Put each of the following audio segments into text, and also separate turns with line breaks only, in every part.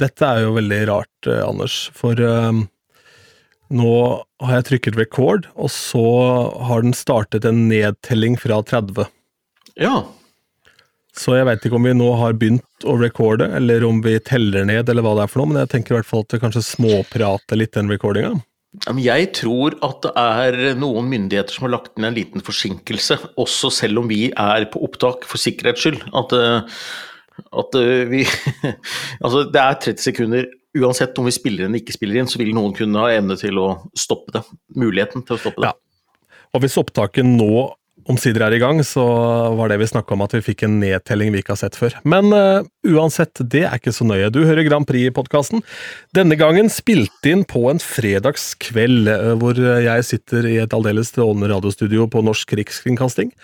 dette er jo veldig rart, eh, Anders, for eh, nå har jeg trykket record, og så har den startet en nedtelling fra 30.
Ja.
Så jeg veit ikke om vi nå har begynt å recorde, eller om vi teller ned, eller hva det er for noe, men jeg tenker i hvert fall at vi kanskje småprater litt den recordinga.
Jeg tror at det er noen myndigheter som har lagt inn en liten forsinkelse, også selv om vi er på opptak, for sikkerhets skyld. At, eh, at eh, vi Altså, det er 30 sekunder. Uansett om vi spiller inn eller ikke spiller inn, så vil noen kunne ha evne til å stoppe det. Muligheten til å stoppe det.
Ja. Og hvis opptaket nå omsider er i gang, så var det vi snakka om at vi fikk en nedtelling vi ikke har sett før. Men uh, uansett, det er ikke så nøye. Du hører Grand Prix-podkasten. Denne gangen spilt inn på en fredagskveld, uh, hvor jeg sitter i et aldeles strålende radiostudio på Norsk Rikskringkasting.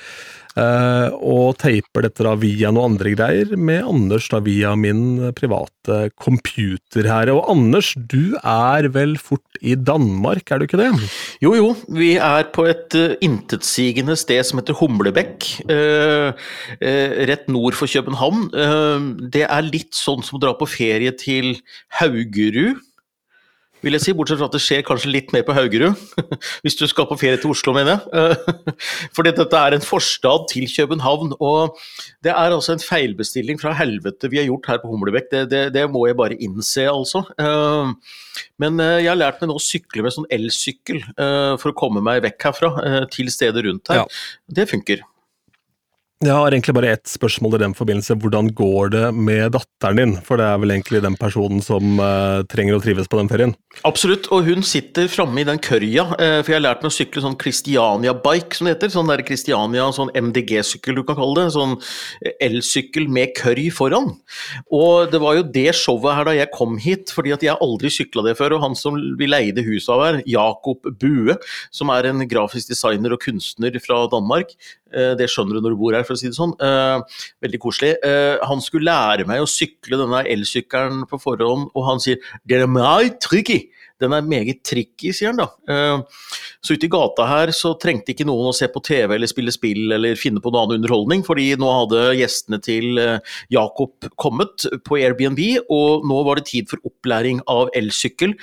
Uh, og teiper dette da via noen andre greier, med Anders da via min private computer her. Og Anders, du er vel fort i Danmark, er du ikke det?
Jo, jo. Vi er på et uh, intetsigende sted som heter Humlebekk. Uh, rett nord for København. det er litt sånn som å dra på ferie til Haugerud vil jeg si, bortsett fra at det skjer kanskje litt mer på Haugerud. Hvis du skal på ferie til Oslo, mener jeg. Fordi dette er en forstad til København. Og det er altså en feilbestilling fra helvete vi har gjort her på Humlebekk. Det, det, det må jeg bare innse, altså. Eh, men eh, jeg har lært meg nå å sykle med sånn elsykkel eh, for å komme meg vekk herfra, til stedet rundt her. Ja. Det funker.
Jeg har egentlig bare ett spørsmål i den forbindelse. Hvordan går det med datteren din? For det er vel egentlig den personen som uh, trenger å trives på den ferien?
Absolutt, og hun sitter framme i den kørja. Uh, for jeg har lært meg å sykle sånn Christiania-bike, som det heter. Sånn der Christiania, sånn MDG-sykkel du kan kalle det. Sånn elsykkel med kørj foran. Og det var jo det showet her da jeg kom hit, fordi at jeg aldri sykla det før. Og han som vi leide huset av her, Jakob Bue, som er en grafisk designer og kunstner fra Danmark, uh, det skjønner du når du bor her for å si det sånn. Veldig koselig. Han skulle lære meg å sykle denne elsykkelen på forhånd, og han sier 'det er meget tricky'. Den er meget tricky, sier han da. Uh, så ute i gata her så trengte ikke noen å se på TV eller spille spill eller finne på noe annen underholdning, fordi nå hadde gjestene til Jakob kommet på Airbnb, og nå var det tid for opplæring av elsykkel.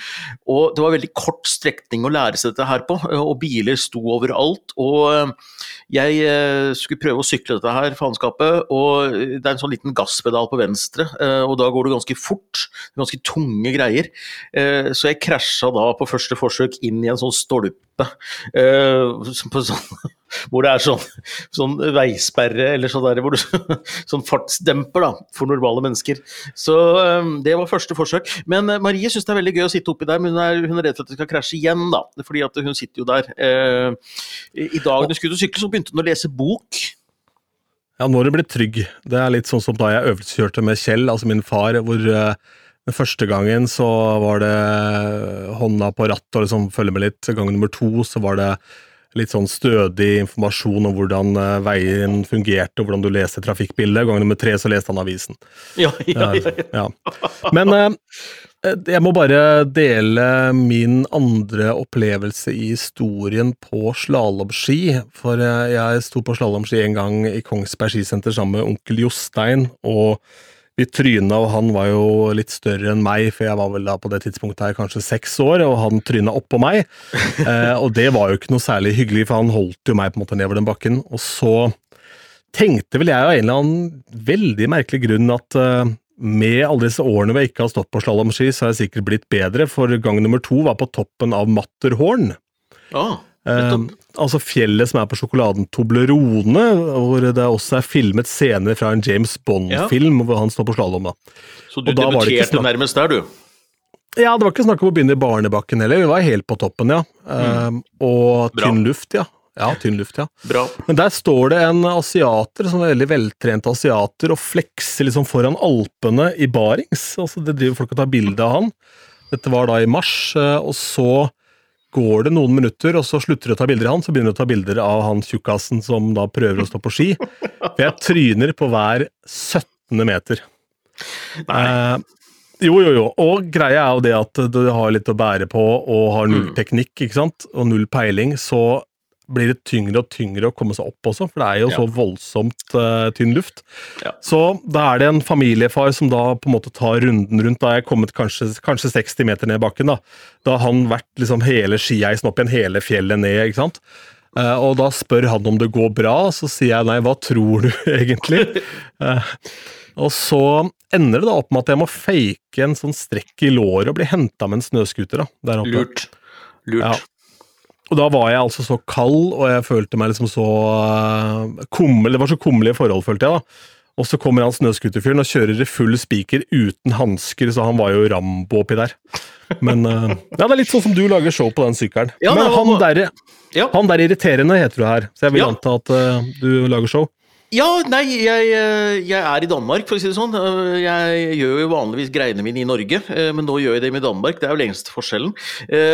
Og det var veldig kort strekning å lære seg dette her på, og biler sto overalt. og jeg eh, skulle prøve å sykle dette her faenskapet, og det er en sånn liten gasspedal på venstre, eh, og da går det ganske fort. Ganske tunge greier. Eh, så jeg krasja da på første forsøk inn i en sånn stolpe. På sånn hvor det er sånn, sånn veisperre eller sånn, der, du, sånn fartsdemper da, for normale mennesker. Så um, det var første forsøk. Men uh, Marie syns det er veldig gøy å sitte oppi der, men hun er, hun er, redd for at det skal krasje igjen. da, fordi at hun sitter jo der. Uh, I dag du skulle sykle, så begynte hun å lese bok.
Ja, nå har du blitt trygg. Det er litt sånn som da jeg øvelseskjørte med Kjell, altså min far, hvor uh, den første gangen så var det hånda på rattet og liksom følge med litt. Gang nummer to så var det litt sånn stødig informasjon om hvordan eh, veien fungerte, og hvordan du leste trafikkbildet. Gang nummer tre så leste han avisen.
Ja, ja, ja.
ja. Men eh, eh, jeg må bare dele min andre opplevelse i historien på slalåmski. For jeg sto på slalåmski en gang i Kongsberg skisenter sammen med onkel Jostein. og vi tryna, og han var jo litt større enn meg, for jeg var vel da på det tidspunktet her kanskje seks år, og han tryna oppå meg. Eh, og det var jo ikke noe særlig hyggelig, for han holdt jo meg på en måte nedover den bakken. Og så tenkte vel jeg av en eller annen veldig merkelig grunn at eh, med alle disse årene hvor jeg ikke har stått på slalåmski, så har jeg sikkert blitt bedre, for gang nummer to var på toppen av Matterhorn.
Ah.
Eh, altså fjellet som er på sjokoladen Toblerone, hvor det også er filmet scener fra en James Bond-film ja. hvor han står på slalåm.
Så du debuterte nærmest der, du?
Ja, det var ikke snakk om å begynne i barnebakken heller. Vi var helt på toppen, ja. Mm. Um, og tynn luft, ja. Ja, tynn luft, ja.
Bra.
Men der står det en asiater, sånn veldig veltrent asiater, og flekser liksom foran Alpene i Barings. Altså, det driver folk og tar bilde av han. Dette var da i mars, eh, og så går det noen minutter, og så slutter du å ta bilder av han, så begynner du å ta bilder av han tjukkasen som da prøver å stå på ski. For jeg tryner på hver 17. meter.
Nei. Eh,
jo, jo, jo. Og greia er jo det at du har litt å bære på og har null mm. teknikk ikke sant? og null peiling, så blir det tyngre og tyngre å komme seg opp også, for det er jo
Ja.
så voldsomt uh, tynn luft.
Ja.
Så da er det en familiefar som da på en måte tar runden rundt. Da er jeg kommet kanskje, kanskje 60 meter ned bakken. Da Da har han vært liksom hele skieisen opp igjen, hele fjellet ned. ikke sant? Uh, og da spør han om det går bra, så sier jeg nei, hva tror du egentlig? Uh, og så ender det da opp med at jeg må fake en sånn strekk i låret og bli henta med en snøscooter. da, der oppe.
Lurt. Lurt.
Ja. Og da var jeg altså så kald, og jeg følte meg liksom så uh, kummel, Det var så kummerlige forhold, følte jeg. da. Og så kommer han snøscooterfyren og kjører i full spiker uten hansker, så han var jo Rambo oppi der. Men eh, ja, det er litt sånn som du lager show på den sykkelen.
Ja,
Men han der,
Ja.
han der irriterende heter du her, så jeg vil anta at uh, du lager show.
Ja, nei, jeg, eh, jeg er i Danmark, for å si det sånn. Eh, Jeg gjør jo vanligvis greiene mine i Norge, eh, men nå gjør jeg det med Danmark. Det er jo lengste forskjellen.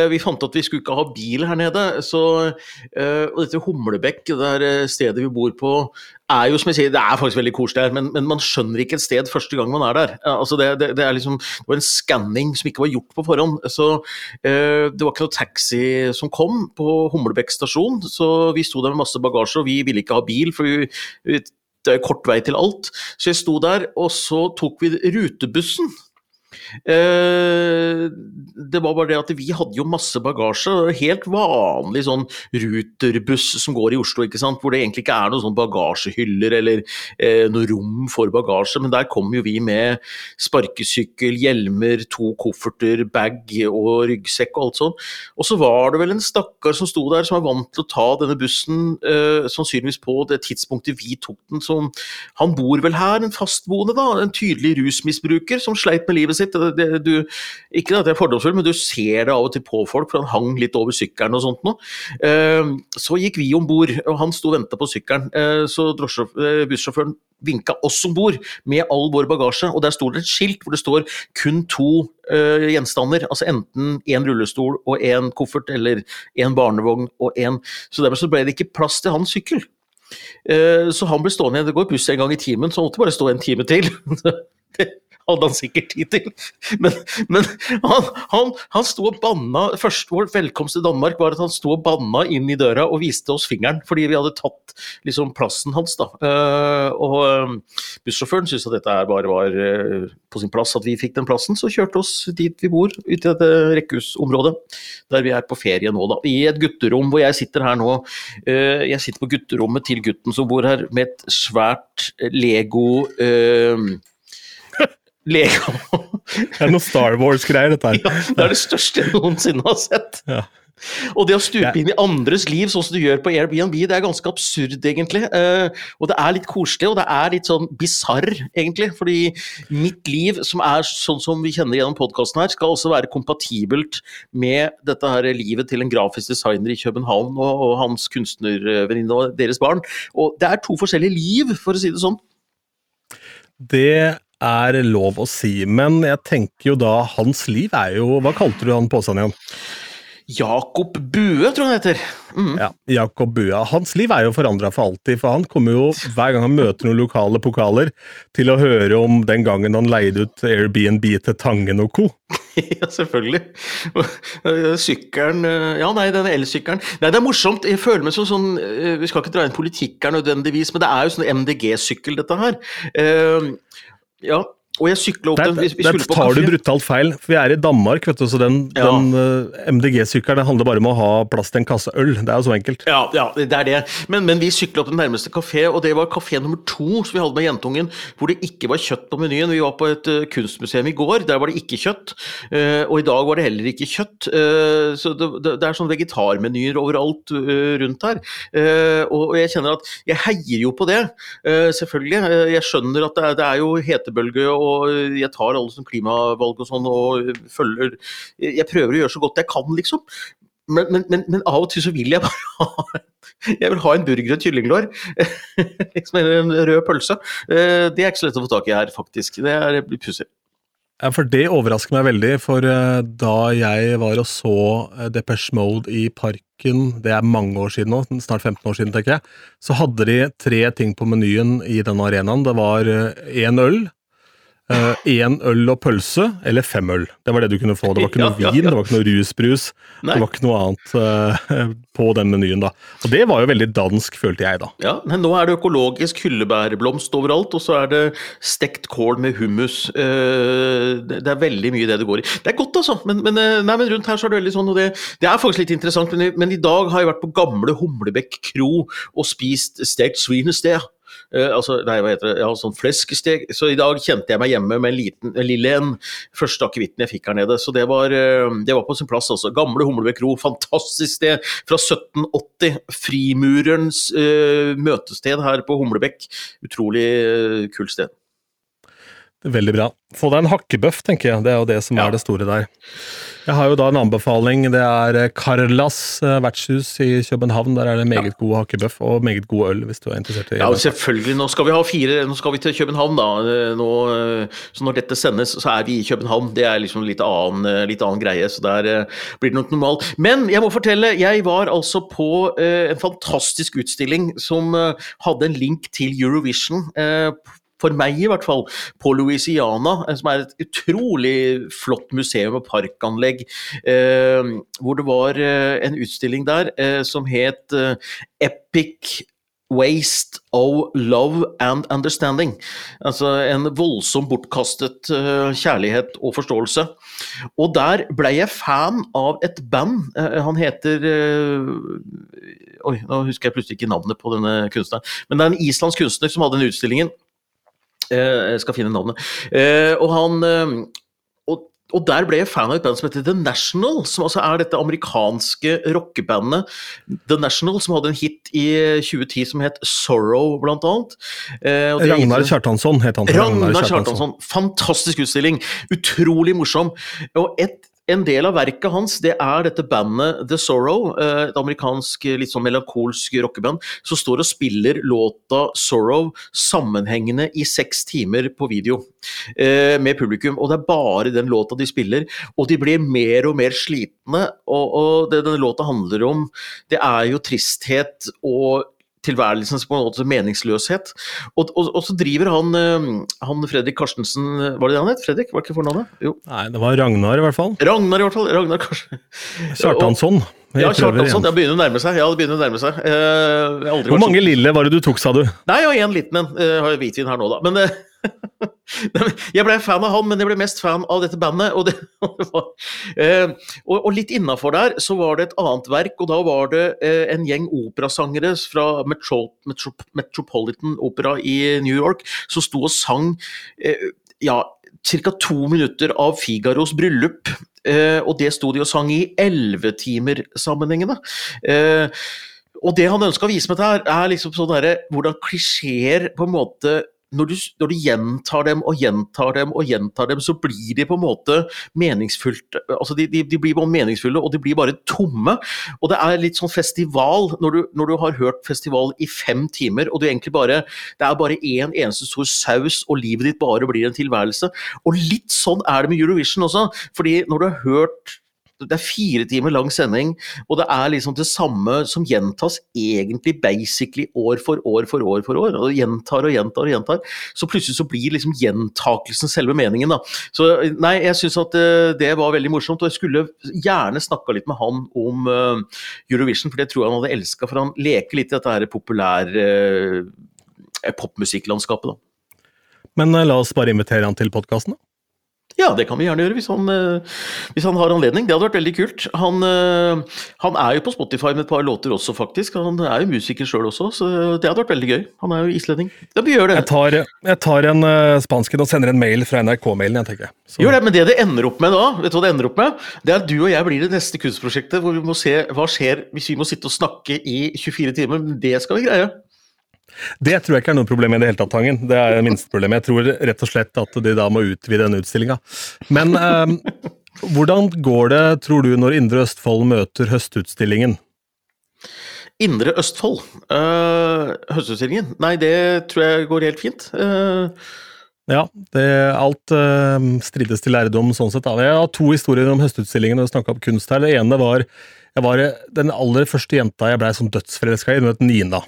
Vi fant at vi skulle ikke ha bil her nede, så Og dette Humlebekk, det eh, stedet vi bor på, er jo som jeg sier, det er faktisk veldig koselig her, men, men man skjønner ikke et sted første gang man er der. Altså det, det, det er liksom Det var en skanning som ikke var gjort på forhånd. Så eh, det var ikke noe taxi som kom på Humlebekk stasjon, så vi sto der med masse bagasje, og vi ville ikke ha bil, for vi, vi det er kort vei til alt. Så jeg sto der, og så tok vi rutebussen. Eh, det var bare det at vi hadde jo masse bagasje. Helt vanlig sånn ruterbuss som går i Oslo, ikke sant? hvor det egentlig ikke er noen sånn bagasjehyller eller eh, noe rom for bagasje. Men der kom jo vi med sparkesykkel, hjelmer, to kofferter, bag og ryggsekk og alt sånt. Og så var det vel en stakkar som sto der, som er vant til å ta denne bussen, eh, sannsynligvis på det tidspunktet vi tok den. Som, han bor vel her, en fastboende, da. En tydelig rusmisbruker som sleit med livet sitt. Det, du, ikke at det er fordomsfull, men du ser det av og til på folk, for han hang litt over sykkelen og sånt noe. Eh, så gikk vi om bord, og han sto og venta på sykkelen. Eh, så eh, bussjåføren vinka oss om bord med all vår bagasje, og der sto det et skilt hvor det står kun to uh, gjenstander. Altså enten én rullestol og én koffert, eller én barnevogn og én Så dermed så ble det ikke plass til hans sykkel. Så han ble stående igjen. Det går buss en gang i timen, så han måtte bare stå en time til. hadde han sikkert tid til. Men, men han, han, han sto og banna Først vår velkomst til Danmark var at han sto og banna inn i døra og viste oss fingeren, fordi vi hadde tatt liksom plassen hans. da. Eh, og eh, bussjåføren syntes at dette bare var eh, på sin plass, at vi fikk den plassen, så kjørte oss dit vi bor, ut i dette rekkehusområdet, der vi er på ferie nå, da. I et gutterom hvor jeg sitter her nå. Jeg sitter på gutterommet til gutten som bor her, med et svært Lego Lego
Det er noe Star Wars-greier, dette her.
ja, Det er det største jeg noensinne har sett.
Ja.
Og det å stupe inn i andres liv sånn som du gjør på Airbnb, det er ganske absurd, egentlig. Eh, og det er litt koselig, og det er litt sånn bisarr, egentlig. Fordi mitt liv, som er sånn som vi kjenner gjennom podkasten her, skal også være kompatibelt med dette her livet til en grafisk designer i København og, og hans kunstnervenninne og deres barn. Og det er to forskjellige liv, for å si det sånn.
Det er lov å si, men jeg tenker jo da hans liv er jo Hva kalte du han påsen igjen?
Jakob Bue, tror jeg han heter. Mm.
Ja, Jakob Bue. Hans liv er jo forandra for alltid, for han kommer jo hver gang han møter noen lokale pokaler, til å høre om den gangen han leide ut Airbnb til Tangen og co.
Ja, selvfølgelig. Sykkelen Ja, nei, den elsykkelen. Nei, det er morsomt. Jeg føler meg som sånn eh, Vi skal ikke dra inn politikk her nødvendigvis, men det er jo sånn MDG-sykkel, dette her. Eh, ja. Og jeg sykla opp
Der,
den vi,
der tar du brutalt feil, for vi er i Danmark, vet du, så den,
Ja.
den uh, MDG-sykkelen handler bare om å ha plass til en kasse øl. Det er jo så enkelt.
Ja, ja, det er det. Men, men vi sykla opp den nærmeste kafé, og det var kafé nummer to som vi hadde med jentungen, hvor det ikke var kjøtt på menyen. Vi var på et uh, kunstmuseum i går, der var det ikke kjøtt. Uh, og i dag var det heller ikke kjøtt. eh, så det, det, det er sånn vegetarmenyer overalt eh, rundt her. Eh, og, jeg kjenner at jeg heier jo på det, eh, selvfølgelig. Eh, jeg skjønner at det er, det er jo hetebølge, og jeg tar alle som klimavalg og sånn, og følger Jeg prøver å gjøre så godt jeg kan, liksom. Men, men, men, men av og til så vil jeg bare ha Jeg vil ha en burger og et kyllinglår. liksom en rød pølse. Eh, Det er ikke så lett å få tak i her, faktisk. Det er pussig.
Ja, for det overrasker meg veldig, for eh, da jeg var og så eh, Depeche Mode i parken, det er mange år siden nå, snart 15 år siden, tenker jeg, så hadde de tre ting på menyen i denne arenaen. Det var én øl, Én uh, øl og pølse, eller fem øl. Det var det du kunne få. Det var ikke noe ja, vin, ja, ja. det var ikke noe rusbrus. Nei. Det var ikke noe annet uh, på den menyen da. Og det var jo veldig dansk, følte jeg da.
Ja, men nå er det økologisk hyllebærblomst overalt, og så er det stekt kål med hummus. Uh, det, er veldig mye det det går i. Det er godt, altså, men, men, nei, men rundt her så er det veldig sånn, og det, det er faktisk litt interessant. Men, men, i dag har jeg vært på gamle Humlebekk kro og spist stekt svinested. Uh, altså, nei, hva heter det, ja, sånn fleskesteg. Så i dag kjente jeg meg hjemme med en liten, en lille en. Første akevitten jeg fikk her nede. Så det var, uh, det var på sin plass, altså. Gamle Humlebekk kro, fantastisk sted fra 1780. Frimurerens uh, møtested her på Humlebekk. Utrolig kult sted.
Veldig bra. Få deg en hakkebøff, tenker jeg. Det er jo det som ja. er det store der. Jeg har jo da en anbefaling. Det er Carlas eh, vertshus i København. Der er det meget ja. god hakkebøff og meget god øl, hvis du er interessert i
det. Ja, selvfølgelig. Nå skal vi ha fire, nå skal vi til København, da. Eh, nå, eh, så når dette sendes, så er vi i København. Det er liksom litt annen, litt annen greie, så der blir det nok normalt. Men jeg må fortelle, jeg var altså på en fantastisk utstilling som hadde en link til Eurovision for meg i hvert fall, på Louisiana, eh, som er et utrolig flott museum og parkanlegg, eh, hvor det var eh, en utstilling der som het Epic Waste of Love and Understanding. Altså en voldsom bortkastet kjærlighet og forståelse. Og der ble jeg fan av et band. Han heter Oi, nå husker jeg plutselig ikke navnet på denne kunstneren. Men det er en islandsk kunstner som hadde den utstillingen. Eh, jeg skal finne navnet. Eh, og han eh, og der ble jeg fan av et band som heter The National, som altså er dette amerikanske rockebandet The National, som hadde en hit i 2010 som het Sorrow, blant annet.
Eh, Ragnar Kjartansson het han.
Ragnar Kjartansson. Fantastisk utstilling. Utrolig morsom. Og et en del av verket hans det er dette bandet The Sorrow, eh, et amerikansk litt sånn melankolsk rockeband, som står og spiller låta Sorrow sammenhengende i seks timer på video eh, med publikum. Og det er bare den låta de spiller, og de blir mer og mer slitne. Og, og det denne låta handler om, det er jo tristhet og tilværelsens på en måte meningsløshet. Og, og, og, så driver han, eh, han Fredrik Karstensen Var det det han het? Fredrik, var ikke fornavnet?
Jo. Nei, det var Ragnar i hvert fall.
Ragnar i hvert fall. Ragnar Karstensen.
Kjartansson.
Ja, Kjartansson. Det begynner å nærme seg. Ja, det begynner å nærme seg.
Eh, Hvor mange lille var det du tok, sa du?
Nei, og én liten en. Jeg har hvitvin her nå, da. Men eh, jeg ble fan av han, men jeg ble mest fan av dette bandet. Og, det, eh, og, og litt innafor der så var det et annet verk, og da var det eh, en gjeng operasangere fra Metro, Metro, Metropolitan Opera i New York som sto og sang eh, ja, ca. to minutter av Figaros bryllup. og det sto de og sang i elleve timer sammenhengende. og det han ønska å vise meg dette, er liksom sånn derre hvordan klisjeer på en måte når du, når du, gjentar dem og gjentar dem og gjentar dem, så blir de på en måte meningsfullt altså de, de, de blir bare meningsfulle, og de blir bare tomme. Og det er litt sånn festival, når du, når du har hørt festival i fem timer, og du egentlig bare Det er bare én en eneste stor saus, og livet ditt bare blir en tilværelse. Og litt sånn er det med Eurovision også, fordi når du har hørt det er fire timer lang sending, og det er liksom det samme som gjentas egentlig basically år for år for år for år. og Gjentar og gjentar og gjentar. Så plutselig så blir liksom gjentakelsen selve meningen. da. Så nei, jeg syns at uh, det var veldig morsomt, og jeg skulle gjerne snakka litt med han om uh, Eurovision, for det tror jeg han hadde elska, for han leker litt i dette her populære uh, popmusikklandskapet. da.
Men la oss bare invitere han til podkasten, da.
Ja, det kan vi gjerne gjøre, hvis han, eh, hvis han, har anledning. Det hadde vært veldig kult. Han, eh, han, er jo på Spotify med et par låter også, faktisk. Han er jo musiker sjøl også, så det hadde vært veldig gøy. Han er jo islending. Ja, vi gjør det.
Jeg tar, jeg tar en uh, spansken og sender en mail fra NRK-mailen, jeg tenker.
Så. Gjør det, men det det ender opp med da, vet du hva det ender opp med? Det er at du og jeg blir det neste kunstprosjektet hvor vi må se hva skjer hvis vi må sitte og snakke i 24 timer. Men Det skal vi greie.
Det tror jeg ikke er noe problem i det hele tatt, Tangen. Det er det minste problemet. Jeg tror rett og slett at de da må utvide denne utstillinga. Men eh, hvordan går det, tror du, når Indre Østfold møter Høstutstillingen?
Indre Østfold? Uh, høstutstillingen? Nei, det tror jeg går helt fint. Uh,
ja, det, alt uh, strides til lærdom sånn sett. Da. Jeg har to historier om Høstutstillingen og snakka om kunst her. Det ene var jeg var den aller første jenta jeg blei sånn dødsforelska i, hun het Nina.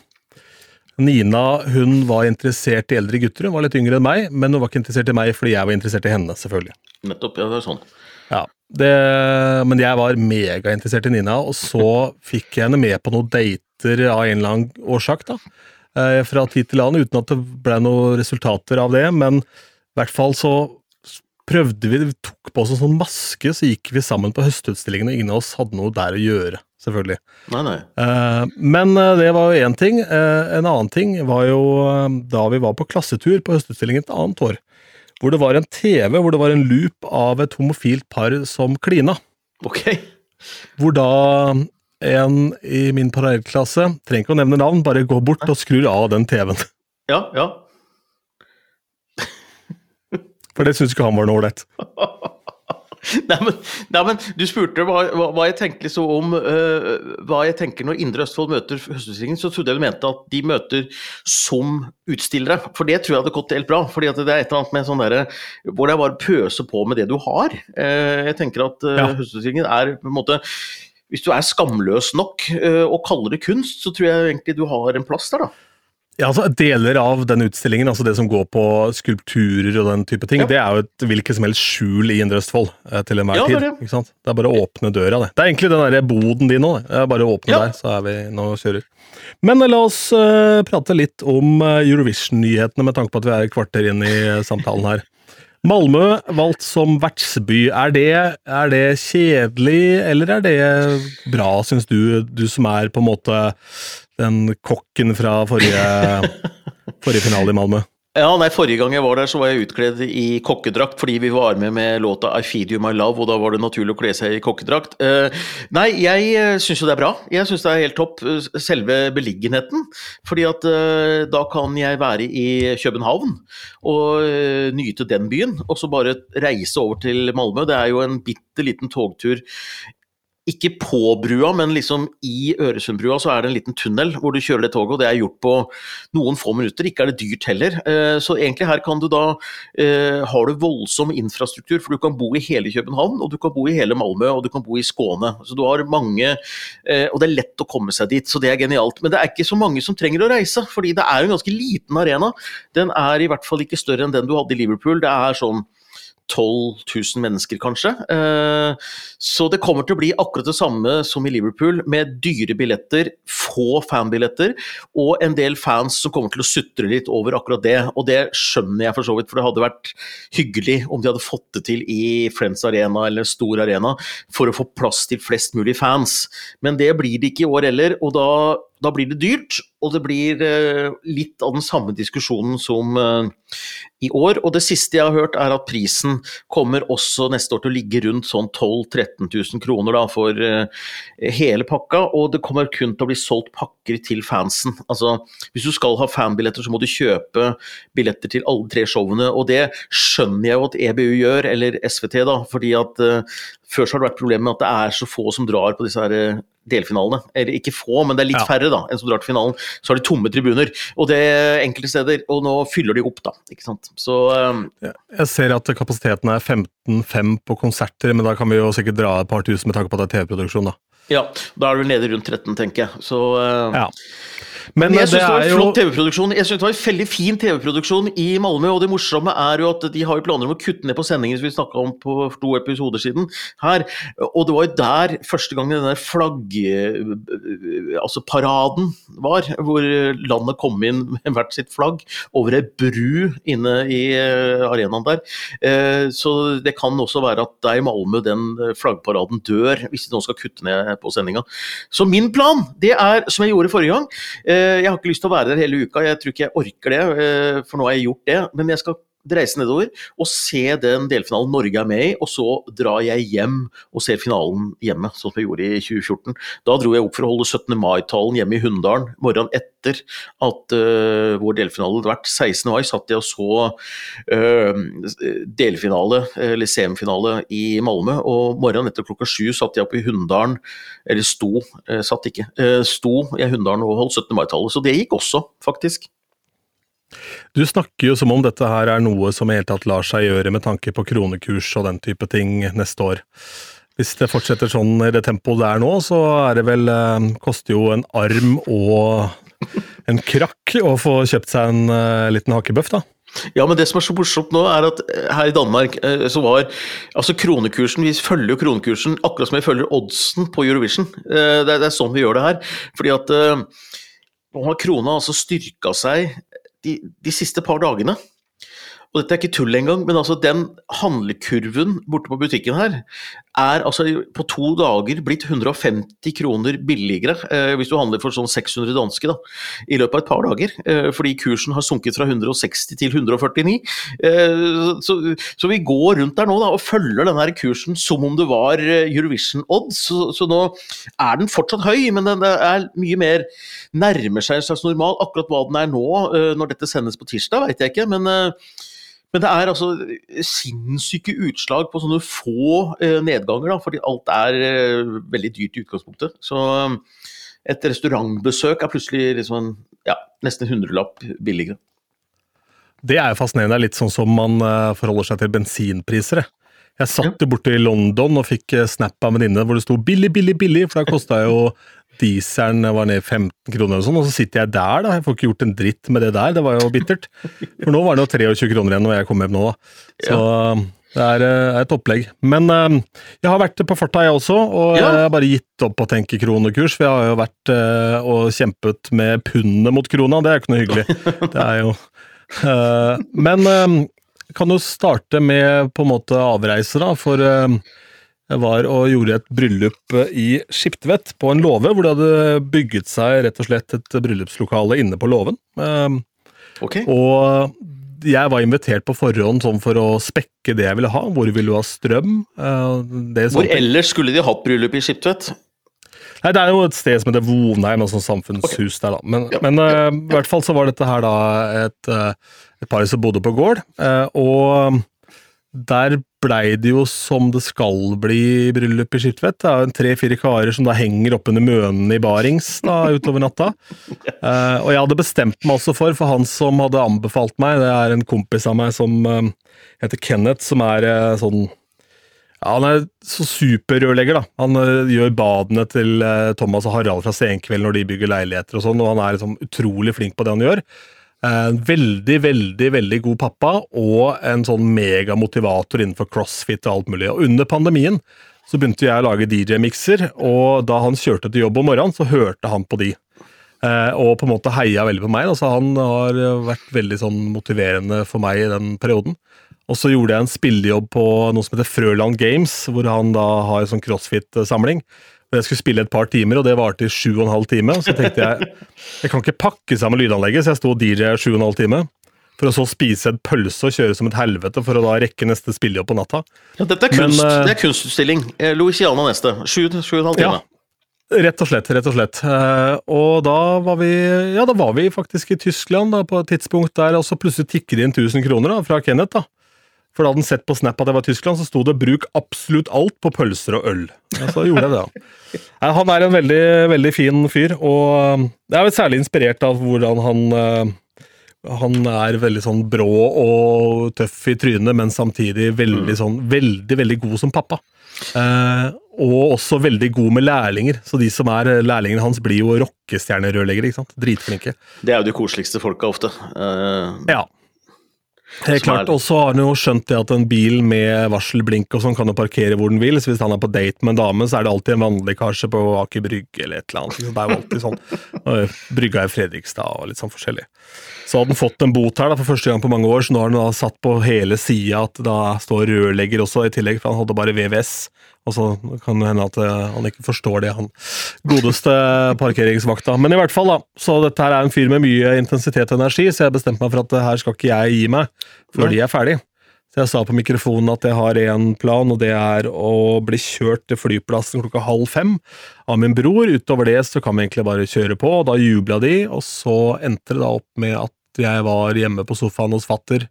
Nina hun var interessert i eldre gutter, hun var litt yngre enn meg, men hun var ikke interessert i meg fordi jeg var interessert i henne, selvfølgelig.
Nettopp, ja, det er sånn.
Ja, det, Men jeg var megainteressert i Nina, og så fikk jeg henne med på noen dater av en eller annen årsak. da, eh, Fra tid til annen, uten at det ble noen resultater av det. Men i hvert fall så prøvde vi, vi tok på oss en sånn maske, så gikk vi sammen på høstutstillingen, og ingen av oss hadde noe der å gjøre. Selvfølgelig.
Nei, nei.
Uh, Men eh, det var jo én ting. Uh, En annen ting var jo da vi var på klassetur på Høstutstillingen et annet år. Hvor det var en TV hvor det var en loop av et homofilt par som klina.
Ok.
Hvor da en i min parallellklasse, trenger ikke å nevne navn, bare går bort og skrur av den TV-en.
Ja, ja.
For det syns ikke han var noe ålreit.
Nei men, nei, men du spurte hva, hva, jeg tenkte liksom om uh, hva jeg tenker når Indre Østfold møter Høstutstillingen, så trodde jeg du mente at de møter som utstillere. For det tror jeg hadde gått helt bra. fordi det er et eller annet med sånn derre hvor det er bare pøse på med det du har. Uh, jeg tenker at uh,
Ja.
Høstutstillingen er på en måte Hvis du er skamløs nok øh, og kaller det kunst, så tror jeg egentlig du har en plass der, da.
Ja, altså Deler av den utstillingen, altså det som går på skulpturer og den type ting,
Ja.
det er jo et hvilket som helst skjul i Indre Østfold eh, til enhver
Ja,
tid.
det.
ikke sant? Det er bare å åpne døra, det. Det er egentlig den der boden din nå. det. Bare å åpne
Ja.
der, så er vi nå og kjører. Men eh, la oss uh, prate litt om Eurovision-nyhetene, med tanke på at vi er et kvarter inn i samtalen her. Malmö valgt som vertsby. Er det, er det kjedelig, eller er det bra, syns du, du som er på en måte den kokken fra forrige, forrige finale i Malmö?
Ja, nei, Forrige gang jeg var der, så var jeg utkledd i kokkedrakt fordi vi var med med låta I Feed You My Love, og da var det naturlig å kle seg i kokkedrakt. Uh, nei, jeg uh, syns jo det er bra. Jeg syns det er helt topp, eh, selve beliggenheten. Fordi at uh, da kan jeg være i København og uh, nyte den byen, og så bare reise over til Malmö. Det er jo en bitte liten togtur ikke på brua, men liksom i Øresundbrua så er det en liten tunnel hvor du kjører det toget, og det er gjort på noen få minutter. Ikke er det dyrt heller. Eh, Så egentlig her kan du da eh, Har du voldsom infrastruktur, for du kan bo i hele København, og du kan bo i hele Malmö, og du kan bo i Skåne. Så du har mange eh, Og det er lett å komme seg dit, så det er genialt. Men det er ikke så mange som trenger å reise, fordi det er en ganske liten arena. Den er i hvert fall ikke større enn den du hadde i Liverpool. Det er sånn 12 000 mennesker, kanskje. Eh, Så det kommer til å bli akkurat det samme som i Liverpool, med dyre billetter, få fanbilletter, og en del fans som kommer til å sutre litt over akkurat det. Og det skjønner jeg for så vidt, for det hadde vært hyggelig om de hadde fått det til i Friends Arena eller stor arena, for å få plass til flest mulig fans. Men det blir det ikke i år heller, og da, da blir det dyrt. Og det blir eh, litt av den samme diskusjonen som eh, i år. Og det siste jeg har hørt, er at prisen kommer også neste år til å ligge rundt sånn 12 000-13 000 kroner da, for eh, hele pakka. Og det kommer kun til å bli solgt pakker til fansen. Altså, hvis du skal ha fanbilletter, så må du kjøpe billetter til alle tre showene. Og det skjønner jeg jo at EBU gjør, eller SVT, da, fordi at før så har det vært problemet med at det er så få som drar på disse her delfinalene. Eller ikke få, men det er litt
Ja.
færre da, enn som drar til finalen. Så har de tomme tribuner. Og det er enkelte steder. Og nå fyller de opp, da. ikke sant. Så um,
Jeg ser at kapasiteten er 15-5 på konserter, men da kan vi jo sikkert dra et par tusen med tanke på at det er TV-produksjon, da.
ja, da er du nede rundt 13, tenker jeg. Så uh,
Ja. Men,
Men jeg
det
syns det var en flott TV-produksjon. Jeg synes det var en veldig fin TV-produksjon i Malmö, og det morsomme er jo at de har jo planer om å kutte ned på sendingen som vi snakka om på to episoder siden her. Og det var jo der første gang den der flagg... Altså paraden var, hvor landet kom inn med hvert sitt flagg over ei bru inne i eh, arenaen der. Eh, Så det kan også være at det er i Malmö den eh, flaggparaden dør, hvis de nå skal kutte ned på sendinga. Så min plan, det er som jeg gjorde forrige gang. Eh, Jeg har ikke lyst til å være der hele uka, jeg tror ikke jeg orker det, eh, for nå har jeg gjort det. Men jeg skal reise nedover og se den delfinalen Norge er med i, og så drar jeg hjem og ser finalen hjemme, sånn som jeg gjorde i 2014. Da dro jeg opp for å holde 17. mai-talen hjemme i Hunndalen morgenen etter at uh, vår delfinale hadde vært. 16. mai satt jeg og så uh, delfinale, eller semifinale, i Malmö, og morgenen etter klokka sju satt jeg oppe i Hunndalen, eller sto, uh, satt ikke, sto i Hunndalen og holdt 17. mai-tallet. Så det gikk også, faktisk.
Du snakker jo som om dette her er noe som i hele tatt lar seg gjøre med tanke på kronekurs og den type ting neste år. Hvis det fortsetter sånn i det tempoet det er nå, så er det vel eh, Koster jo en arm og en krakk å få kjøpt seg en uh, liten hakebøff, da.
Ja, men det som er så morsomt nå, er at her i Danmark så var altså kronekursen Vi følger jo kronekursen akkurat som vi følger oddsen på Eurovision. Det er, det er sånn vi gjør det her. Fordi at nå har krona altså styrka seg de, siste par dagene. Og dette er ikke tull engang, men altså den handlekurven borte på butikken her er altså på to dager blitt 150 kroner billigere eh, hvis du handler for sånn 600 danske da, i løpet av et par dager. Eh, fordi kursen har sunket fra 160 til 149. Eh, så, så, vi går rundt der nå da, og følger denne kursen som om det var eh, Eurovision odds. Så, så, nå er den fortsatt høy, men den er mye mer nærmer seg en slags normal. Akkurat hva den er nå, eh, når dette sendes på tirsdag, veit jeg ikke. men eh, men det er altså sinnssyke utslag på sånne få eh, nedganger, da, fordi alt er eh, veldig dyrt i utgangspunktet. Så um, et restaurantbesøk er plutselig liksom, ja, nesten en hundrelapp billigere.
Det er jo fascinerende. Litt sånn som man uh, forholder seg til bensinpriser. Jeg satt ja. borte i London og fikk uh, snap av en venninne hvor det sto 'billig, billig, billig', for da kosta jo dieselen var ned 15 kroner og sånn, og så sitter jeg der, da. Jeg får ikke gjort en dritt med det der, det var jo bittert. For nå var det jo 23 kroner igjen når jeg kom hjem nå, da. Så ja. det er, eh, et opplegg. Men jeg har vært på farta, jeg også, og jeg har bare gitt opp å tenke kronekurs. For jeg har jo vært og kjempet med pundet mot krona, det er jo ikke noe hyggelig. Det er jo Men kan jo starte med på en måte avreise, da, for jeg var og gjorde et bryllup i Skiptvet, på en låve, hvor det hadde bygget seg rett og slett et bryllupslokale inne på låven. Ehm,
okay.
Og jeg var invitert på forhånd sånn for å spekke det jeg ville ha. Hvor ville du ha strøm?
Eh, hvor ellers skulle de hatt bryllup i Skiptvet?
Nei, Det er jo et sted som heter Vonheim, altså samfunnshus okay. der, da. Men, ja. men uh, i hvert fall så var dette her da et, uh, et par som bodde på gård. Uh, og der blei det jo som det skal bli i bryllup i Skiptvet. Tre-fire karer som da henger oppunder mønene i barings da, utover natta. Uh, og jeg hadde bestemt meg også for, for han som hadde anbefalt meg, det er en kompis av meg som uh, heter Kenneth, som er uh, sånn ja, Han er så superrørlegger, da. Han gjør badene til Thomas og Harald fra Senkveld når de bygger leiligheter og sånn, og han er liksom utrolig flink på det han gjør. En veldig, veldig veldig god pappa og en sånn megamotivator innenfor crossfit og alt mulig. Og under pandemien så begynte jeg å lage DJ-mikser, og da han kjørte til jobb om morgenen, så hørte han på de. Eh, og på en måte heia veldig på meg. Altså han har vært veldig sånn motiverende for meg i den perioden. Og så gjorde jeg en spillejobb på noe som heter Frøland Games, hvor han da har en sånn crossfit-samling. Jeg skulle spille et par timer, og det varte i sju og en halv time. Så tenkte jeg jeg kan ikke pakke sammen lydanlegget, så jeg sto DJ sju og en halv time. For å så spise et pølse og kjøre som et helvete for å da rekke neste spillejobb på natta.
Ja, Dette er, kunst, Men, uh, det er kunstutstilling. Eh, Louisiana neste. Sju, og en halv time.
Ja, rett og slett. rett Og slett. Uh, og da var vi ja, da var vi faktisk i Tyskland da, på et tidspunkt der, og så plutselig tikker det inn 1000 kroner da, fra Kenneth. da. For da hadde han sett på Snap at jeg var i Tyskland, så sto det 'bruk absolutt alt på pølser og øl'. Ja, så gjorde jeg det, da. Han er en veldig, veldig fin fyr, og jeg er vel særlig inspirert av hvordan han eh, han er veldig sånn brå og tøff i trynet, men samtidig veldig sånn veldig, veldig god som pappa. Eh, og også veldig god med lærlinger. Så de som er lærlingene hans, blir jo rockestjernerørleggere. ikke sant? Dritflinke.
Det er jo de koseligste folka ofte. Eh,
ja. Helt klart, Og så har han jo skjønt det at en bil med varselblink og sånn kan jo parkere hvor den vil. Så hvis han er på date med en dame, så er det alltid en vannlekkasje på Aker Brygge eller et eller annet. Så det er jo alltid sånn. Brygga i Fredrikstad og litt sånn forskjellig. Så hadde han fått en bot her da, for første gang på mange år, så nå har han da satt på hele sida at da står rørlegger også i tillegg, for han hadde bare VVS. Og så kan det hende at eh, han ikke forstår det, han godeste parkeringsvakta. Men i hvert fall, da. Så dette her er en fyr med mye intensitet og energi, så jeg bestemte meg for at her skal ikke jeg gi meg før de er ferdig. Så jeg sa på mikrofonen at jeg har én plan, og det er å bli kjørt til flyplassen klokka halv fem av min bror. Utover det så kan vi egentlig bare kjøre på, og da jubla de, og så endte det da opp med at jeg var hjemme på sofaen hos fatter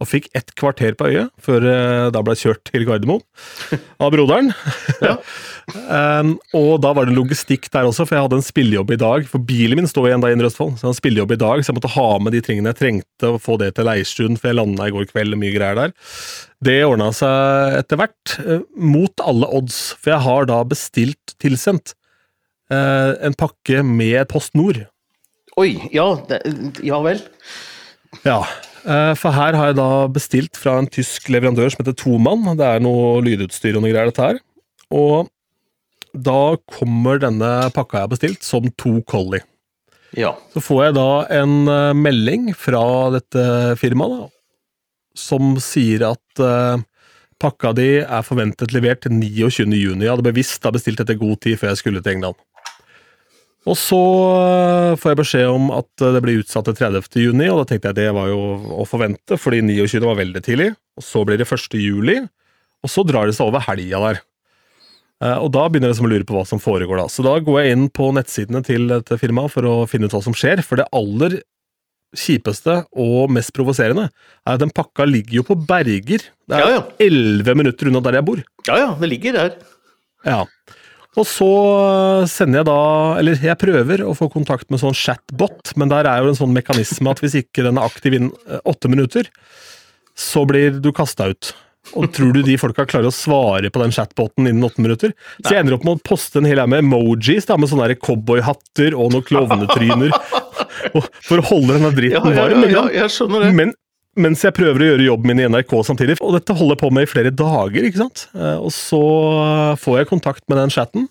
og fikk ett kvarter på øyet før uh, da ble kjørt til Gardermoen av broderen. Ja. um, og da var det logistikk der også, for jeg hadde en spillejobb i dag. For bilen min står igjen da i Indre Østfold, så jeg hadde en spillejobb i dag, så jeg måtte ha med de tingene jeg trengte og få det til Leirstuen, for jeg landa i går kveld, mye greier der. Det ordna seg etter hvert, uh, mot alle odds, for jeg har da bestilt tilsendt uh, en pakke med Post Nord.
Oi, ja, det, ja vel.
Ja, eh, for her har jeg da bestilt fra en tysk leverandør som heter Toman. Det er noe lydutstyr og noe greier, dette her. Og da kommer denne pakka jeg har bestilt, som to Collie.
Ja.
Så får jeg da en eh, melding fra dette firmaet, da, som sier at eh, pakka di er forventet levert til 29. juni. Jeg hadde bevisst da bestilt etter god tid før jeg skulle til England. Og så eh, får jeg beskjed om at det blir utsatt til 30. juni, og da tenkte jeg det var jo å forvente, fordi 29. var veldig tidlig. Og så blir det 1. juli, og så drar det seg over helga der. Eh, Og da begynner jeg liksom å lure på hva som foregår da. Så da går jeg inn på nettsidene til dette firmaet for å finne ut hva som skjer, for det aller kjipeste og mest provoserende er at den pakka ligger jo på Berger. Det er
Ja, ja.
elleve minutter unna der jeg bor.
Ja ja, det ligger der.
Ja. Og så øh, sender jeg da Eller jeg prøver å få kontakt med sånn chatbot, men der er jo en sånn mekanisme at hvis ikke den er aktiv innen øh, åtte minutter, så blir du kasta ut. Og tror du de folka klarer å svare på den chatboten innen åtte minutter? Så jeg ender opp med å poste en hel haug med emojis da, med sånne cowboyhatter og noen klovnetryner. For å holde denne dritten varm.
ja, ja, ja.
Men, mens jeg prøver å gjøre jobben min i NRK samtidig. Og dette holder jeg på med i flere dager. ikke sant? Eh, Og så får jeg kontakt med den chatten,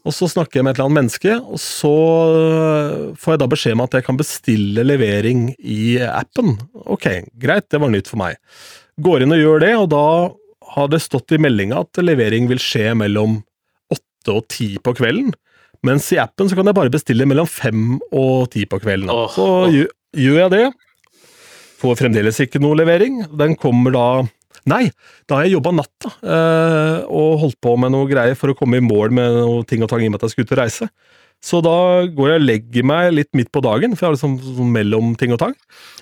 og så snakker jeg med et eller annet menneske, og så eh, får jeg da beskjed om at jeg kan bestille levering i appen. Ok, greit, det var nytt for meg. Går inn og gjør det, og da har det stått i meldinga at levering vil skje mellom åtte og ti på kvelden. Mens i appen så kan jeg bare bestille mellom fem og ti på kvelden.
Oh,
så
oh.
gjør, gjør jeg det. Får fremdeles ikke noe levering. Den kommer da Nei, da har jeg jobba natta eh, og holdt på med noe greier for å komme i mål med noe ting og tang i og med at jeg skulle ut og reise. Så da går jeg og legger meg litt midt på dagen, for jeg har liksom sånn mellom ting og tang.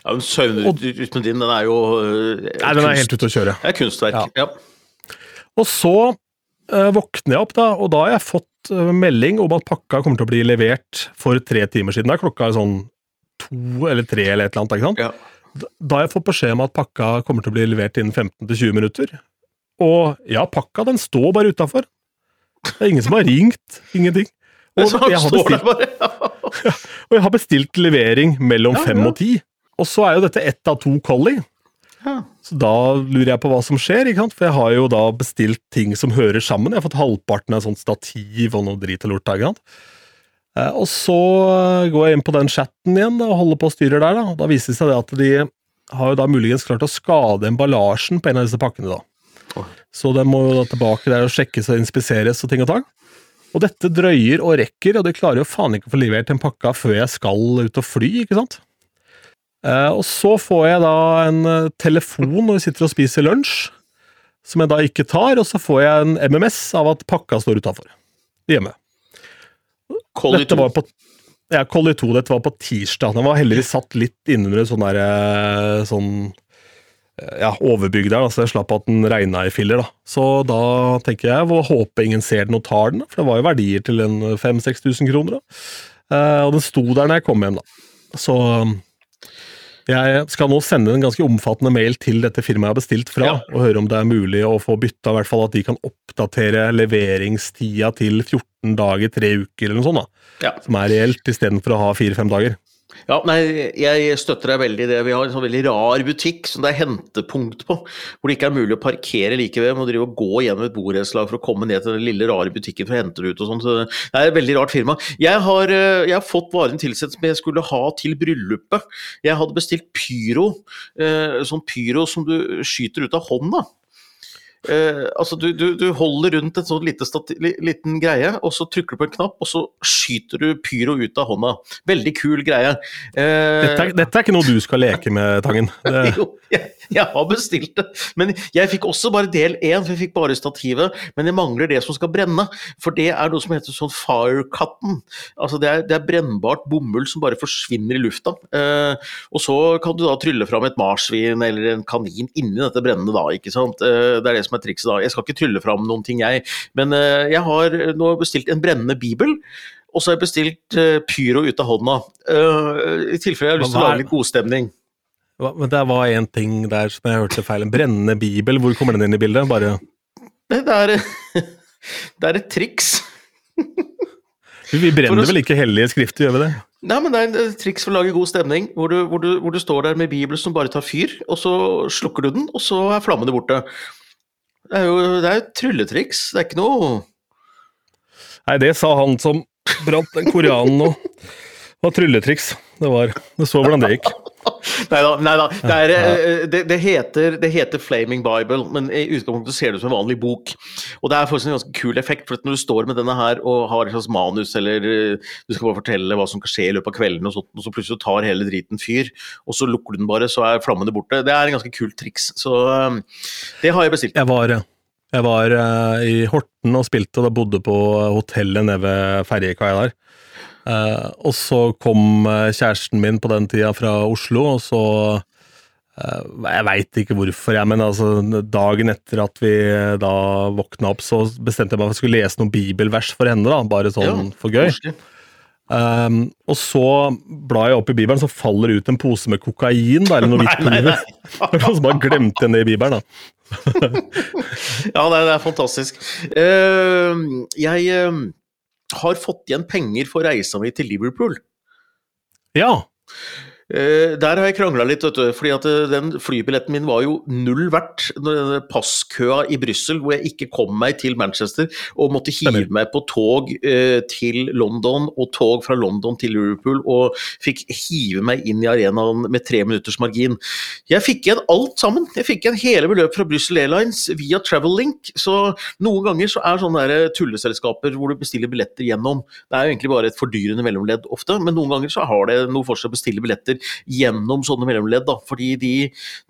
Ja, men Søvnrytmen din, den er jo øh,
Nei, den er helt ute å kjøre.
Det er kunstverk. Ja.
Og så eh, våkner jeg opp, da, og da har jeg fått eh, melding om at pakka kommer til å bli levert for tre timer siden. Da er klokka sånn to eller tre eller et eller annet. ikke sant?
Ja.
Da jeg fått beskjed om at pakka kommer til å bli levert innen 15-20 minutter. Og ja, pakka den står bare utafor. Det er ingen som har ringt. Ingenting. Og jeg har bestilt,
ja,
og jeg har bestilt levering mellom fem og ti. Og så er jo dette ett av to Collie. Så da lurer jeg på hva som skjer, for jeg har jo da bestilt ting som hører sammen. Jeg har fått halvparten av et sånt stativ og noe drit og lort. ikke sant? Eh, Og så går jeg inn på den chatten igjen da, og holder på og styrer der. Da da viser det seg det at de har jo da muligens klart å skade emballasjen på en av disse pakkene. da. Så den må jo da tilbake der og sjekkes og inspiseres og ting og tang. Og dette drøyer og rekker, og de klarer jo faen ikke å få levert en pakka før jeg skal ut og fly, ikke sant? Eh, og så får jeg da en eh, telefon når vi sitter og spiser lunsj, som jeg da ikke tar, og så får jeg en MMS av at pakka står utafor hjemme.
Collie 2.
var på ja, Collie 2, dette var på tirsdag. Den var heldigvis satt litt innunder en sånn der eh, sånn eh, ja, overbygg der, da, så jeg slapp at den regna i filler. da. Så da tenker jeg og håper ingen ser den og tar den, da, for det var jo verdier til en 5000-6000 kroner. da. Eh, og den sto der når jeg kom hjem, da. Så um, jeg skal nå sende en ganske omfattende mail til dette firmaet jeg har bestilt fra,
Ja.
og høre om det er mulig å få bytta, i hvert fall at de kan oppdatere leveringstida til 14 dager, tre uker eller noe sånt. da.
Ja.
Som er reelt, istedenfor å ha fire-fem dager.
Ja, nei, jeg støtter deg veldig i det. Vi har en sånn veldig rar butikk som det er hentepunkt på. Hvor det ikke er mulig å parkere like ved. Må drive og gå gjennom et borettslag for å komme ned til den lille, rare butikken for å hente det ut og sånn. Så det er et veldig rart firma. Jeg har, eh, jeg har fått varen tilsendt som jeg skulle ha til bryllupet. Jeg hadde bestilt pyro. eh, Sånn pyro som du skyter ut av hånda. Eh, altså du, du, du holder rundt en sånn liten greie, og så trykker du på en knapp, og så skyter du pyro ut av hånda. Veldig kul greie. Eh,
Dette er, dette er ikke noe du skal leke med, Tangen. Det,
jo, jeg, jeg har bestilt det. Men jeg fikk også bare del én, for jeg fikk bare stativet. Men jeg mangler det som skal brenne. For det er noe som heter sånn fire cotton. Altså det er, det er brennbart bomull som bare forsvinner i lufta. Eh, og så kan du da trylle fram et marsvin eller en kanin inni dette brennende da, ikke sant. Eh, det er det som er trikset da. Jeg skal ikke trylle fram noen ting, jeg. Men eh, jeg har nå bestilt en brennende bibel. Og så har jeg bestilt eh, pyro ut av hånda. Eh, I tilfelle jeg har lyst til å
er-
lage litt godstemning.
Men det var én ting der som jeg hørte feil. En brennende bibel, hvor kommer den inn i bildet? Bare
Det er, det er et triks.
Vi brenner
å-
vel ikke hellige skrifter, gjør vi det?
Nei, men Det er et triks for å lage god stemning, hvor du, hvor, du, hvor du, står der med Bibelen som bare tar fyr, og så slukker du den, og så er flammene borte. Det er jo det er trylletriks, det er ikke noe
Nei, det sa han som brant den koreanen nå. Var trylletriks. Det var Du så hvordan det gikk.
Nei da. Nei da. Det, er, eh, det, det, heter, det, heter, Flaming Bible, men i utgangspunktet ser det ut som en vanlig bok. Og det er faktisk en ganske kul effekt, for når du står med denne her og har et slags manus, eller eh, du skal bare fortelle hva som kan skje i løpet av kvelden, og, sånt, og så plutselig tar hele driten fyr, og så lukker du den bare, så er flammene borte. Det er en ganske kult triks. Så eh, det har jeg bestilt.
Jeg var, jeg var i Horten og spilte, og da bodde på hotellet nede ved ferjekaia der. Uh, og så kom uh, kjæresten min på den tida fra Oslo, og så uh, Jeg veit ikke hvorfor, jeg, men altså, dagen etter at vi da våkna opp, så bestemte jeg meg for at jeg skulle lese noen bibelvers for henne, da, bare sånn ja, for gøy. Um, og så blar jeg opp i Bibelen, så faller det ut en pose med kokain, da, eller noe hvitt pulver. så bare glemte igjen det i Bibelen, da.
ja, det er, det er fantastisk. jeg har fått igjen penger for reisa mi til Liverpool.
Ja.
Eh, der har jeg krangla litt, vet du, fordi at eh, den flybilletten min var jo null verdt. Passkøa i Brussel hvor jeg ikke kom meg til Manchester og måtte hive meg på tog eh, til London og tog fra London til Liverpool og fikk hive meg inn i arenaen med tre minutters margin. Jeg fikk igjen alt sammen. Jeg fikk igjen hele beløpet fra Brussel Airlines via Travel Link. Så noen ganger så er sånne der tulleselskaper hvor du bestiller billetter gjennom Det er jo egentlig bare et fordyrende mellomledd ofte, men noen ganger så har det noe for seg å bestille billetter gjennom sånne mellomledd. Da, fordi de,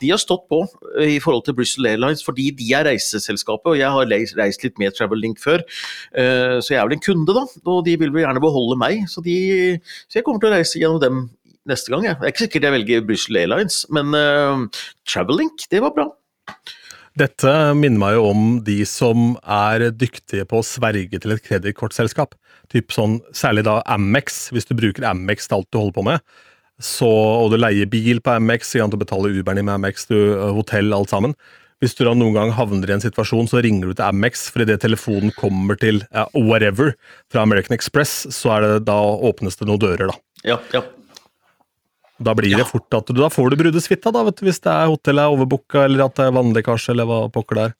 de, har stått på eh, i forhold til Bristol Airlines, fordi de er reiseselskapet. Og jeg har reist litt med Travel Link før, uh, så jeg er vel en kunde, da. Og de vil vel gjerne beholde meg, så, de, så jeg kommer til å reise gjennom dem neste gang. Jeg. Det er ikke sikkert jeg velger Bristol Airlines, men uh, Travelink, det var bra.
Dette minner meg jo om de som er dyktige på å sverge til et kredittkortselskap. Typ sånn, særlig da Amex, hvis du bruker Amex til alt du holder på med så, og du leier bil på Amex, du betaler Uberen din med Amex, du, eh, hotell, alt sammen. Hvis du da noen gang havner i en situasjon, så ringer du til Amex, for idet telefonen kommer til uh, whatever fra American Express, så er det, da åpnes det noen dører, da.
Ja, ja.
Da blir det fort at du, da får du brudesuita, hvis det er hotellet er overbooka, eller at det er vannlekkasje, eller hva pokker det er.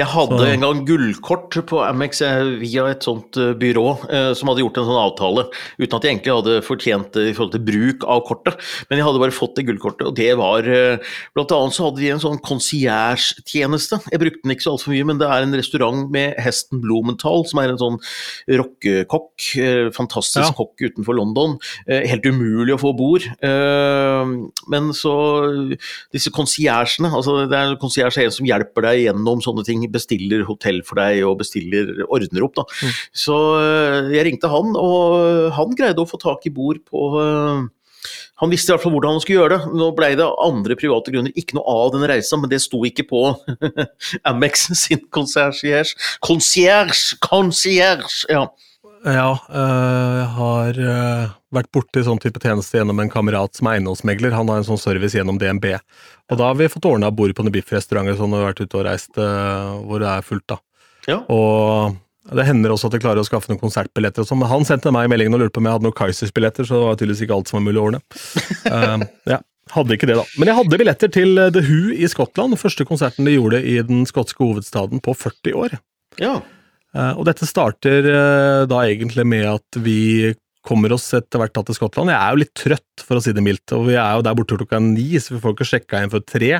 Jeg hadde så. en gang gullkort på Amex eh, via et sånt eh, byrå eh, som hadde gjort en sånn avtale, uten at jeg egentlig hadde fortjent det i forhold til bruk av kortet, men jeg hadde bare fått det gullkortet, og det var eh, Blant annet så hadde de en sånn concierge-tjeneste. Jeg brukte den ikke så altfor mye, men det er en restaurant med Hesten Blumenthal, som er en sånn rockekokk, eh, fantastisk ja. kokk utenfor London. Eh, helt umulig å få bord. Eh, men så Disse konsiergene, altså det er konsierge en som hjelper deg gjennom sånne ting. Bestiller hotell for deg og bestiller, ordner opp, da. Mm. Så eh, jeg ringte han, og han greide å få tak i bord på eh, han visste i hvert fall hvordan han skulle gjøre det. Nå ble det andre private grunner ikke noe av den reisa, men det sto ikke på Amex sin concierge. Concierge! Concierge! Ja.
Ja, øh, jeg har øh, vært borti sånn type tjeneste gjennom en kamerat som er eiendomsmegler. Han har en sånn service gjennom DNB. Og da har vi fått ordna bord på noen biffrestauranter sånn, og vært ute og reist øh, hvor det er fullt, da. Ja. Og det hender også at jeg klarer å skaffe noen konsertbilletter og sånn, men han sendte meg meldingen og lurte på om jeg hadde noen Kaizers-billetter, så det var tydeligvis ikke alt som var mulig å ordne. uh, ja, hadde ikke det, da. Men jeg hadde billetter til The Who i Skottland, første konserten de gjorde i den skotske hovedstaden på 40 år.
Ja.
Eh, og dette starter eh, da egentlig med at vi kommer oss etter hvert til Skottland. Jeg er jo litt trøtt, for å si det mildt, og vi er jo der borte klokka ni, så vi får ikke sjekka inn før tre.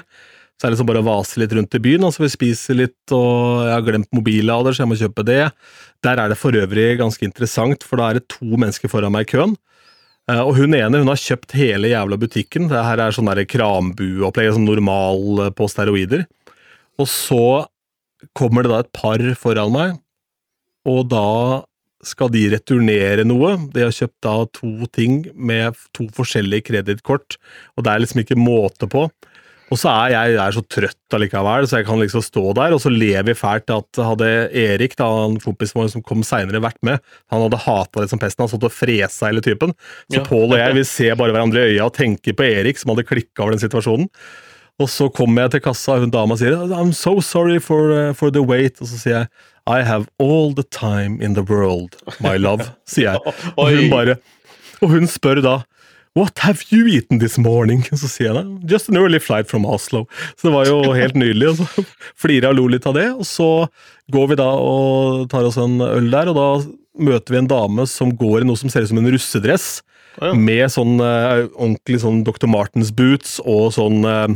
Så er det liksom bare å vase litt rundt i byen, altså vi spiser litt, og jeg har glemt mobillader, så jeg må kjøpe det. Der er det for øvrig ganske interessant, for da er det to mennesker foran meg i køen. Eh, og hun ene hun har kjøpt hele jævla butikken. Det her er sånn krambueopplegg, sånn normal på steroider. Og så kommer det da et par foran meg, og da skal de returnere noe. De har kjøpt da to ting med to forskjellige kredittkort, og det er liksom ikke måte på. Og så er jeg, jeg er så trøtt allikevel, så jeg kan liksom stå der, og så ler vi fælt at hadde Erik, da, en kompis vår som kom seinere, vært med, han hadde hata det som pesten, han satt og fresa hele typen. Så ja. Pål og jeg vi ser bare hverandre i øya og tenker på Erik, som hadde klikka over den situasjonen. Og så kommer jeg til kassa, og hun dama sier I'm so sorry for, uh, for the wait. Og så sier jeg I have all the time in the world, my love, sier jeg. Og hun bare Og hun spør da What have you eaten this morning? Så sier jeg da, just an early flight from Oslo. Så det var jo helt nydelig. Og så flirer og lo litt av det. Og så går vi da og tar oss en øl der, og da møter vi en dame som går i noe som ser ut som en russedress.
Ja.
Med sånn eh, ordentlig sånn Dr. Martens boots og sånn eh,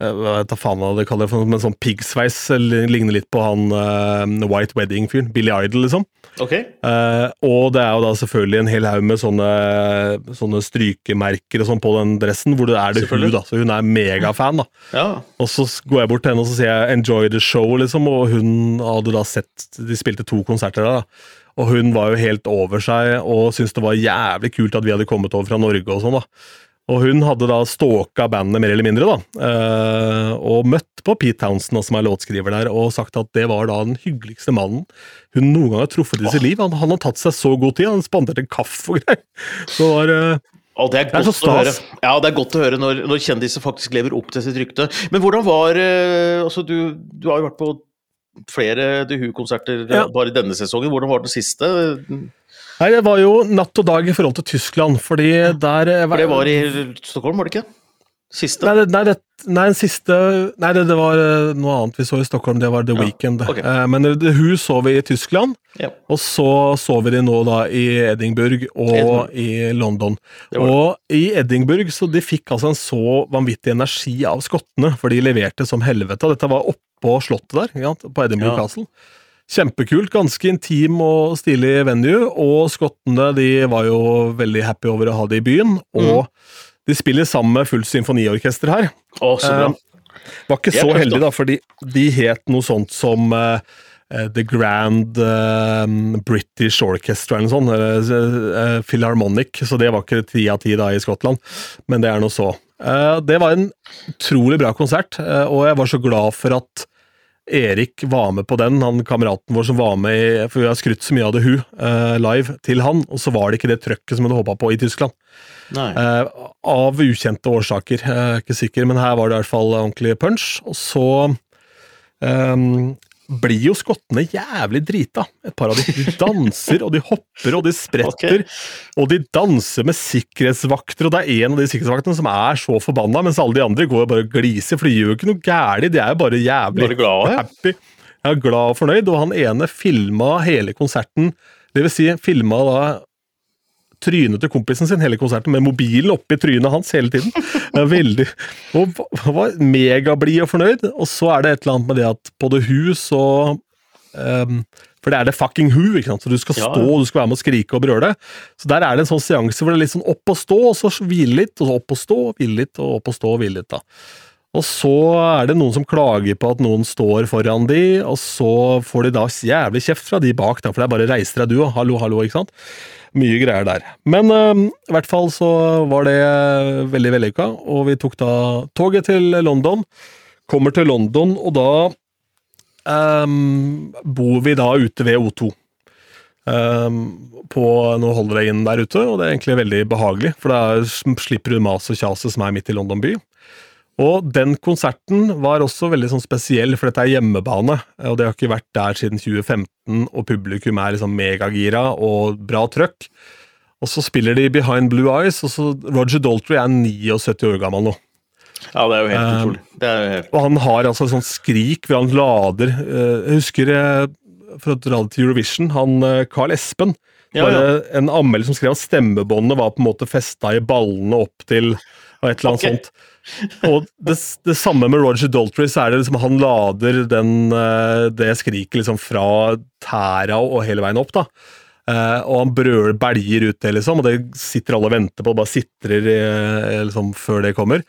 hva vet jeg faen hva det kaller det, for men sånn piggsveis. Ligner litt på han uh, White Wedding-fyren. Billy Idol, liksom.
Ok.
Uh, og det er jo da selvfølgelig en hel haug med sånne, sånne strykemerker og sånn på den dressen, hvor det er det hun, da. Så hun er megafan, da.
Ja.
Og så går jeg bort til henne og så sier jeg 'enjoy the show', liksom, og hun hadde da sett De spilte to konserter der, da. Og hun var jo helt over seg og syntes det var jævlig kult at vi hadde kommet over fra Norge og sånn, da. Og hun hadde da stalka bandet mer eller mindre, da. eh, og møtt på Pete Townsend, som er låtskriver der, og sagt at det var da den hyggeligste mannen hun noen gang har truffet i sitt liv. Han, han har tatt seg så god tid, han spanderte kaffe og greier. Så var eh,
Og det er
Det er
godt
så
å høre. Ja, det er godt å høre når, når kjendiser faktisk lever opp til sitt rykte. Men hvordan var eh, altså du, du har jo vært på flere The Who-konserter
Ja.
bare denne sesongen. Hvordan var den siste?
Nei, det var jo natt og dag i forhold til Tyskland, fordi der eh,
For det var i Stockholm, var det ikke? Siste?
Nei, nei, det, nei, siste Nei, det, det var eh, noe annet vi så i Stockholm, det var The
Ja,
Weekend.
ok.
Eh, Men Who så vi i Tyskland,
Ja.
og så så vi de nå da i Edinburgh og
Edinburgh.
i London.
Det det.
Og i Edinburgh så de fikk altså en så vanvittig energi av skottene, for de leverte som helvete. Dette var oppå slottet der, på Edinburgh. Castle. Kjempekult, ganske intim og stilig venue, og skottene de var jo veldig happy over å ha det i byen.
Mm.
Og de spiller sammen med fullt symfoniorkester her.
Å, så bra.
Eh, var ikke så heldig,
da.
for de het noe sånt som eh, eh, The Grand eh, British Orchestra eller noe sånt. eller, eh, Philharmonic, så det var ikke ti av ti da i Skottland, men det er nå så. Eh, det var en utrolig bra konsert, eh, og jeg var så glad for at Erik var med på den, han kameraten vår som var med i For vi har skrytt så mye av det Who uh, live til han, og så var det ikke det trøkket som hun håpa på i Tyskland. Eh, av ukjente årsaker. Jeg er ikke sikker, men her var det i hvert fall ordentlig punch. Og så ehm, blir jo skottene jævlig drita. Et par av de, de danser, og de hopper, og de spretter. Og de danser med sikkerhetsvakter, og det er en av de sikkerhetsvaktene som er så forbanna, mens alle de andre går og bare gliser, for de gjør jo ikke noe gærent, de er jo bare jævlig
Bare glad,
happy. Jeg er glad og fornøyd, og han ene filma hele konserten, det vil si filma da trynet til kompisen sin hele konserten, med mobilen oppi trynet hans hele tiden. Veldig, og var megablid og fornøyd. Og så er det et eller annet med det at både Who så ehm, For det er det fucking Who, ikke sant? så du skal stå
ja.
ja. du skal være med og skrike og brøle. Så der er det en sånn seanse hvor det er litt sånn opp og stå, og så hvile litt, og så opp og stå, hvile litt, og opp og stå hvile litt. da. Og så er det noen som klager på at noen står foran de, og så får de da jævlig kjeft fra de bak, da, for det er bare 'reis deg du', og 'hallo, hallo', ikke sant? Mye greier der. Men øhm, i hvert fall så var det veldig vellykka, og vi tok da toget til London. Kommer til London, og da øhm, bor vi da ute ved O2. Um, på noen Holiday Inn der ute, og det er egentlig veldig behagelig, for da slipper du mas og kjaset som er midt i London by. Og den konserten var også veldig sånn spesiell, for dette er hjemmebane, og det har ikke vært der siden 2015, og publikum er liksom megagira og bra trøkk. Og så spiller de Behind Blue Eyes, og så Roger Daltrey er 79 år gammel nå.
Ja, det er jo helt
Um,
utrolig. Det jo helt...
Og han har altså sånn skrik hvor han lader eh, Jeg husker eh, for å dra det til Eurovision, han eh, Carl Espen.
Ja, ja.
En anmelder som skrev at stemmebåndet var på en måte festa i ballene opp til og et eller annet
okay.
sånt. Og det, det samme med Roger Daltry, så er det liksom han lader den, eh, det skriket liksom fra tæra og hele veien opp. da. Eh, og han brøler, belger ut det, liksom, og det sitter alle og venter på, og bare sitrer eh, liksom, før det kommer.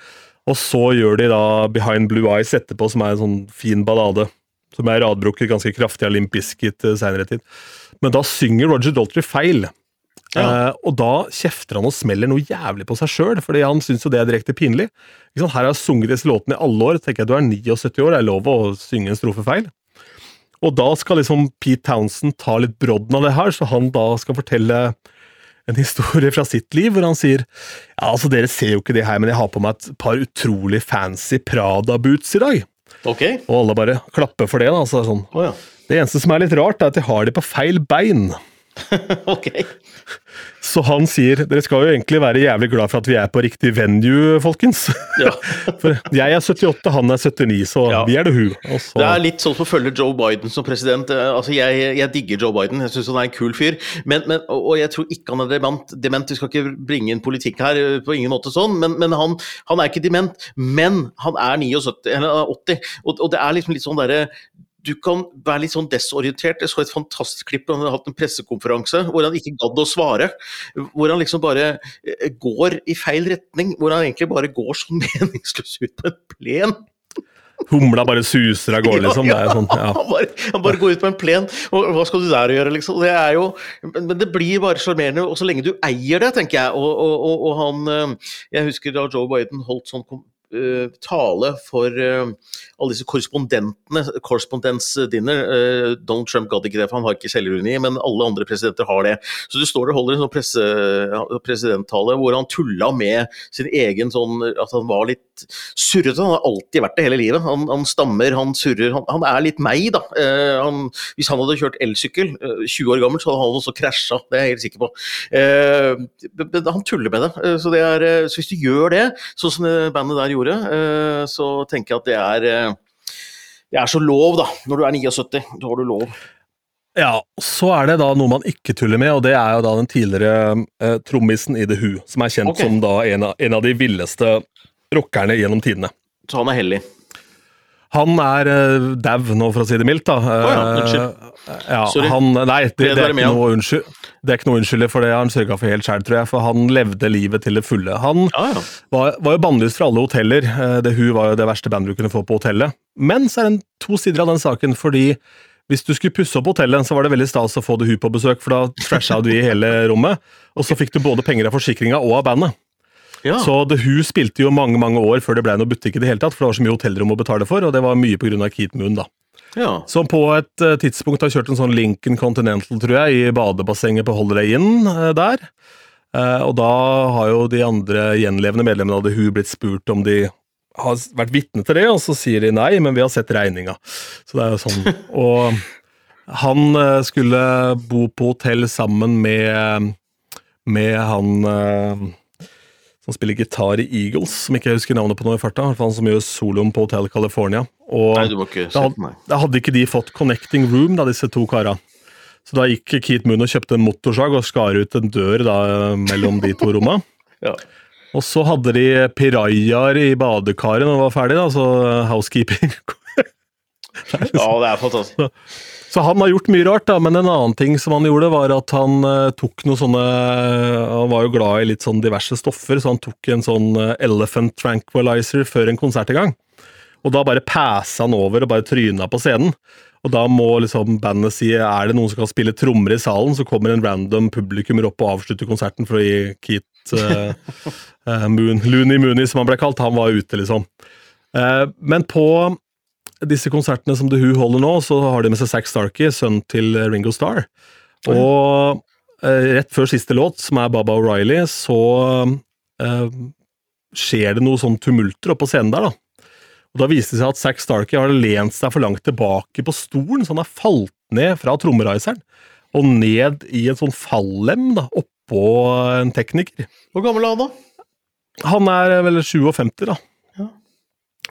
Og så gjør de da Behind Blue Eyes etterpå, som er en sånn fin ballade. Som er radbrukket ganske kraftig av Limp Bizkit seinere tid. Men da synger Roger Daltry feil.
Ja.
Uh, og da kjefter han og smeller noe jævlig på seg sjøl, fordi han syns jo det er direkte pinlig. Her har jeg sunget disse låtene i alle år. tenker jeg Du er 79 år, det er lov å synge en strofe feil. Og da skal liksom Pete Townsend ta litt brodden av det her, så han da skal fortelle en historie fra sitt liv, hvor han sier ja, altså dere ser jo ikke det her, men jeg har på meg et par utrolig fancy Prada-boots i dag.
Okay.
Og alle bare klapper for det. da, så det er sånn.
Oh, ja.
Det eneste som er litt rart, er at jeg har de på feil bein.
ok.
Så han sier dere skal jo egentlig være jævlig glad for at vi er på riktig venue, folkens.
Ja.
For jeg er 78, han er 79, så
Ja.
vi er det hu. Og så,
Det er litt sånn som følge Joe Biden som president. Eh, Altså, jeg, jeg digger Joe Biden, jeg syns han er en kul fyr. Men, men, og og jeg tror ikke han er dement. dement. Vi skal ikke bringe inn politikk her, eh, på ingen måte sånn. Men, men han, han er ikke dement. Men han er 79, eller 80. Og, og det er liksom litt sånn derre du kan være litt sånn desorientert. Jeg så et fantastisk klipp hvor han hadde hatt en pressekonferanse hvor han ikke gadd å svare. Hvor han liksom bare eh, går i feil retning. Hvor han egentlig bare går sånn meningsløs ut på en plen.
humla bare suser av gårde, liksom. Det er sånn, ja.
Han, bare, han bare går ut på en plen, og hva skal du der gjøre, liksom? Det er jo, men det blir bare sjarmerende, og så lenge du eier det, tenker jeg. Og, og, og, og han eh, Jeg husker da Joe Biden holdt sånn tale for eh, alle disse korrespondentene, correspondence dinner. eh, Donald Trump gadd ikke det, for han har ikke selvironi, men alle andre presidenter har det. Så du står og holder en sånn presidenttale hvor han tulla med sin egen sånn At han var litt surrete. Han har alltid vært det hele livet. Han, han stammer, han surrer. Han, han er litt meg, da. Eh, han, hvis han hadde kjørt elsykkel, eh, 20 år gammel, så hadde han også krasja. Det er jeg helt sikker på. Eh, han tuller med det. Eh, så, det er, eh, så hvis du gjør det, sånn som bandet der gjorde, eh, så tenker jeg at det er eh, det er så lov, da. Når du er 79, da har du lov.
Ja, så er det da noe man ikke tuller med, og det er jo da den tidligere eh, trommisen i The Who, som er kjent
okay.
som da en av, en av de villeste rockerne gjennom tidene.
Så han er hellig.
Han er uh, dau nå, for å si det mildt. da.
ja,
Unnskyld. ja,
Sorry.
han, nei, det, det, er ikke noe unnskyld, det er ikke noe unnskyld for det har han sørga for helt sjæl, tror jeg. For han levde livet til det fulle. Han
Ja, ja.
var, var jo bannlyst fra alle hoteller. Det The Who var jo det verste bandet du kunne få på hotellet. Men så er det to sider av den saken, fordi hvis du skulle pusse opp hotellet, så var det veldig stas å få det hun på besøk, for da trasha du i hele rommet, og så fikk du både penger av forsikringa og av bandet.
Ja.
Så The Who spilte jo mange mange år før det ble noe butikk i det hele tatt, for det var så mye hotellrom å betale for, og det var mye pga. Keith Moon, da.
ja.
Som på et eh, tidspunkt har kjørt en sånn Lincoln Continental, tror jeg, i badebassenget på Holiday Inn eh, der. Eh, og da har jo de andre gjenlevende medlemmene av The Who blitt spurt om de har vært vitne til det, og så sier de nei, men vi har sett regninga. Så det er jo sånn. Og han skulle bo på hotell sammen med, med han som spiller gitar i Eagles, som ikke jeg husker navnet på nå i farta. Han som gjør soloen på Hotel California. Og
Nei, du må ikke
da,
se
had-
på meg.
da hadde ikke de fått connecting room, da, disse to kara. Så da gikk Keith Moon og kjøpte en motorsag og skar ut en dør da, mellom de to romma.
Ja.
Og så hadde de pirajaer i badekaret når det var ferdig, da, så housekeeping.
ja, det er fantastisk.
Så han har gjort mye rart, da, men en annen ting som han gjorde, var at han eh, tok noe sånne Han var jo glad i litt sånn diverse stoffer, så han tok en sånn eh, elephant tranquilizer før en konsert i gang. Og da bare passa han over og bare tryna på scenen. Og da må liksom bandet si er det noen som kan spille trommer i salen, så kommer en random publikummer opp og avslutter konserten for å gi Keith uh, eh, Moon, Looney Mooney, som han ble kalt. Han var ute, liksom. Eh, men på disse konsertene som The Who holder nå, så har de med seg Zack Starkey, sønnen til Ringo Starr. Og eh, rett før siste låt, som er Baba O'Reilly, så eh, skjer det noe sånn tumulter oppe på scenen der, da. Og Da viste det seg at Zack Starkey har lent seg for langt tilbake på stolen, så han har falt ned fra trommeriseren og ned i en sånn fallem da, oppå en tekniker.
Hvor gammel er han da?
Han er vel 57, da.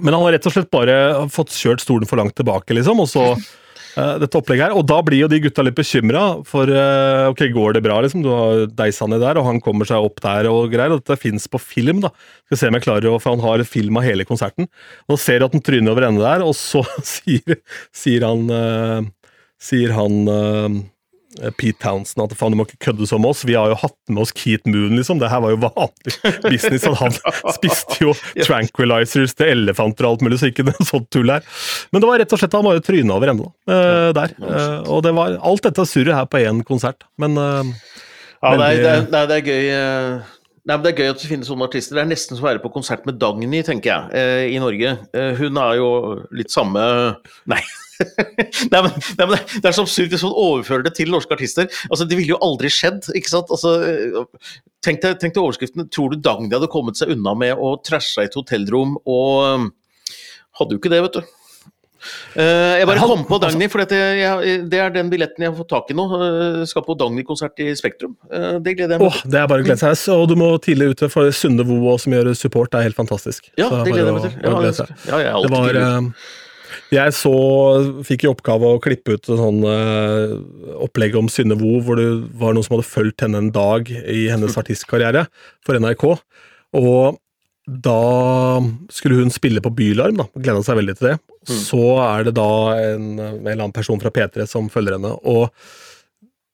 Men han har rett og slett bare fått kjørt stolen for langt tilbake, liksom, og så uh, dette opplegget her. Og da blir jo de gutta litt bekymra, for uh, ok, går det bra, liksom? Du har deisa ned der, og han kommer seg opp der og greier. Og dette fins på film, da. Skal se om jeg klarer å For han har film av hele konserten. Og ser at han tryner over ende der, og så sier, sier han uh, Sier han Pete Townsend at faen, du må ikke kødde som oss, vi har jo hatt med oss Keith Moon, liksom. Det her var jo vanlig business. Han spiste jo tranquilizers til elefanter og alt mulig, så ikke noe sånt tull her. Men det var rett og slett han var jo tryna over ende eh, der. Eh, og det var alt dette surret her på én konsert. Men eh,
Ja, er, det er, nei, det er gøy eh, Nei, men Det er gøy at det finnes sånne artister. Det er nesten som å være på konsert med Dagny, tenker jeg, eh, i Norge. Eh, hun er jo litt samme Nei. Nei, men, nei, men det, det er så absurd hvis man overfører det til norske artister. Altså, Det ville jo aldri skjedd, ikke sant? Altså, eh, tenk deg, tenk deg overskriften. Tror du Dagny hadde kommet seg unna med å trashe et hotellrom og eh, Hadde jo ikke det, vet du. Uh, jeg bare kom på Dagny, for dette, jeg, det er den billetten jeg har fått tak i nå. Uh, skal på Dagny-konsert i Spektrum. Uh, det gleder jeg meg
Åh, det er bare å glede seg. Og du må tidlig ute, for Sunde Vo som gjør support, er helt fantastisk.
Ja, det gleder jeg meg til. Ja, jeg, ja, jeg er
Det var Jeg så Fikk i oppgave å klippe ut sånn uh, opplegg om Synne Vo, hvor det var noen som hadde fulgt henne en dag i hennes artistkarriere for NRK. Og da skulle hun spille på Bylarm, da. Gleda seg veldig til det. Så er det da en, en eller annen person fra P3 som følger henne. Og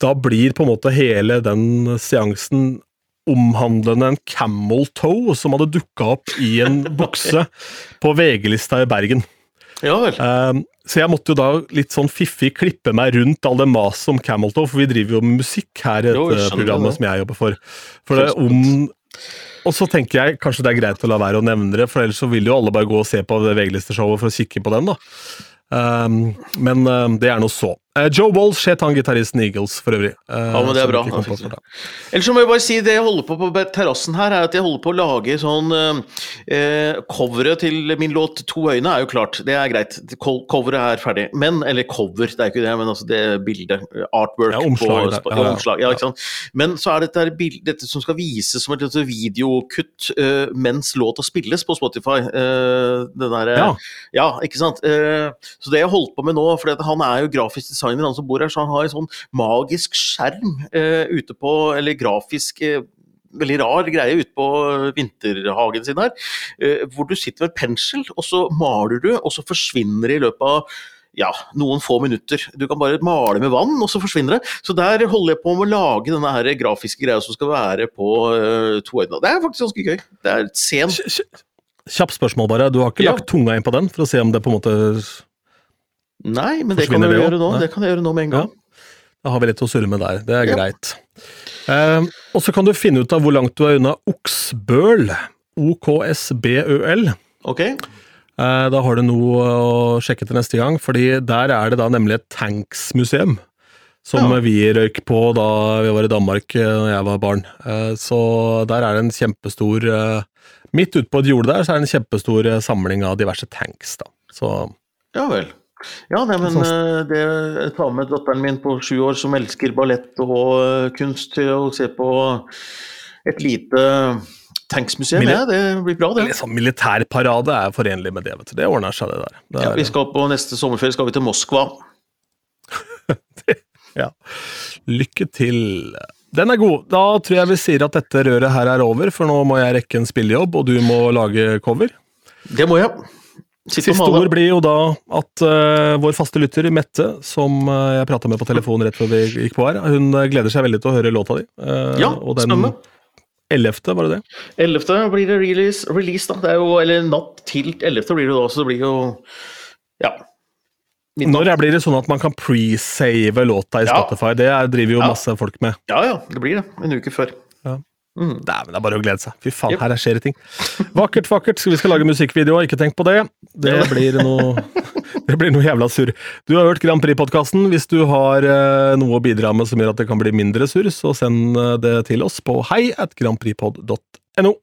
da blir på en måte hele den seansen omhandlende en camel toe som hadde dukka opp i en bukse på VG-lista i Bergen.
Ja vel.
Um, så jeg måtte jo da litt sånn fiffig klippe meg rundt all det maset om Cameltoe, for vi driver jo med musikk her i dette programmet
det.
som jeg jobber for. For det om og så tenker jeg kanskje det er greit å la være å nevne det, for ellers så vil jo alle bare gå og se på det VG-listeshowet for å kikke på den, da. Um, men um, det er nå så. Eh, Joe Walsh het han gitaristen Eagles, for øvrig. eh,
Ja, men det er bra. Ellers så må jeg bare si det jeg holder på på terrassen her, er at jeg holder på å lage sånn eh, Coveret til min låt 'To øyne' er jo klart, det er greit. Co- Coveret er ferdig. Men Eller cover, det er ikke det, men altså det bildet. Artwork.
Ja, omslag
på,
Ja, ja.
omslag, ja, ikke sant? Men så er dette, bildet, dette som skal vises som et videokutt uh, mens låta spilles på Spotify. Uh, den derre
Ja.
ja, ikke sant. Uh, så det jeg holdt på med nå, for han er jo grafisk designer, han som bor her, så han har en sånn magisk skjerm eh, ute på Eller grafisk eh, Veldig rar greie ute på vinterhagen sin her. Eh, hvor du sitter med en pensel, og så maler du, og så forsvinner det i løpet av ja, noen få minutter. Du kan bare male med vann, og så forsvinner det. Så der holder jeg på med å lage denne her grafiske greia som skal være på uh, to øyne. Det er faktisk ganske gøy. Det er
kj- Kjapt spørsmål, bare. Du har ikke
Ja.
lagt tunga inn på den for å se om det på en måte
Nei, men det kan jeg gjøre nå.
Nei.
Det kan jeg gjøre nå med en gang.
Da har vi litt å surre med der. Det er
Ja.
greit. Eh, og så kan du finne ut av hvor langt du er unna Oksbøl. OKSBØL.
Okay.
Eh, da har du noe å sjekke til neste gang, fordi der er det da nemlig et tanksmuseum. Som
Ja.
vi røyk på da vi var i Danmark eh, da jeg var barn. Eh, så der er det en kjempestor eh, Midt ute på et jorde der så er det en kjempestor eh, samling av diverse tanks. da. Så
Ja vel. Ja, nei, men
Sånn-
eh, det jeg tar med datteren min på sju år som elsker ballett og eh, kunst til å se på et lite tanksmuseum.
Mil-
Ja, det blir bra, det.
sånn militærparade er forenlig med det. vet du. Det ordner seg, det der. Det
Ja,
er-
vi skal på neste sommerferie skal vi til Moskva.
Ja. Lykke til. Den er god. Da tror jeg vi sier at dette røret her er over, for nå må jeg rekke en spillejobb, og du må lage cover.
Det må jeg.
Siste
male.
ord blir jo da at uh, vår faste lytter, Mette, som uh, jeg prata med på telefon rett før vi gikk på her, hun eh, gleder seg veldig til å høre låta di. Uh,
Ja,
og den
stemme.
11., var det det?
11. blir det release, release da. Det er jo, eller natt til 11. blir det da, så det blir jo Ja.
Når blir det sånn at man kan pre-save låta i
Ja.
Spotify? Det er, driver jo
Ja.
masse folk med.
Ja ja, det blir det. En uke før.
Dæven, det er bare å glede seg. Fy faen,
Yep.
her skjer det ting. Vakkert, vakkert. Vi skal lage musikkvideo, ikke tenk på det. Det blir noe Det blir noe jævla surr. Du har hørt Grand Prix-podkasten. Hvis du har eh, noe å bidra med som gjør at det kan bli mindre surr, så send eh, det til oss på hei at grandprixpod.no.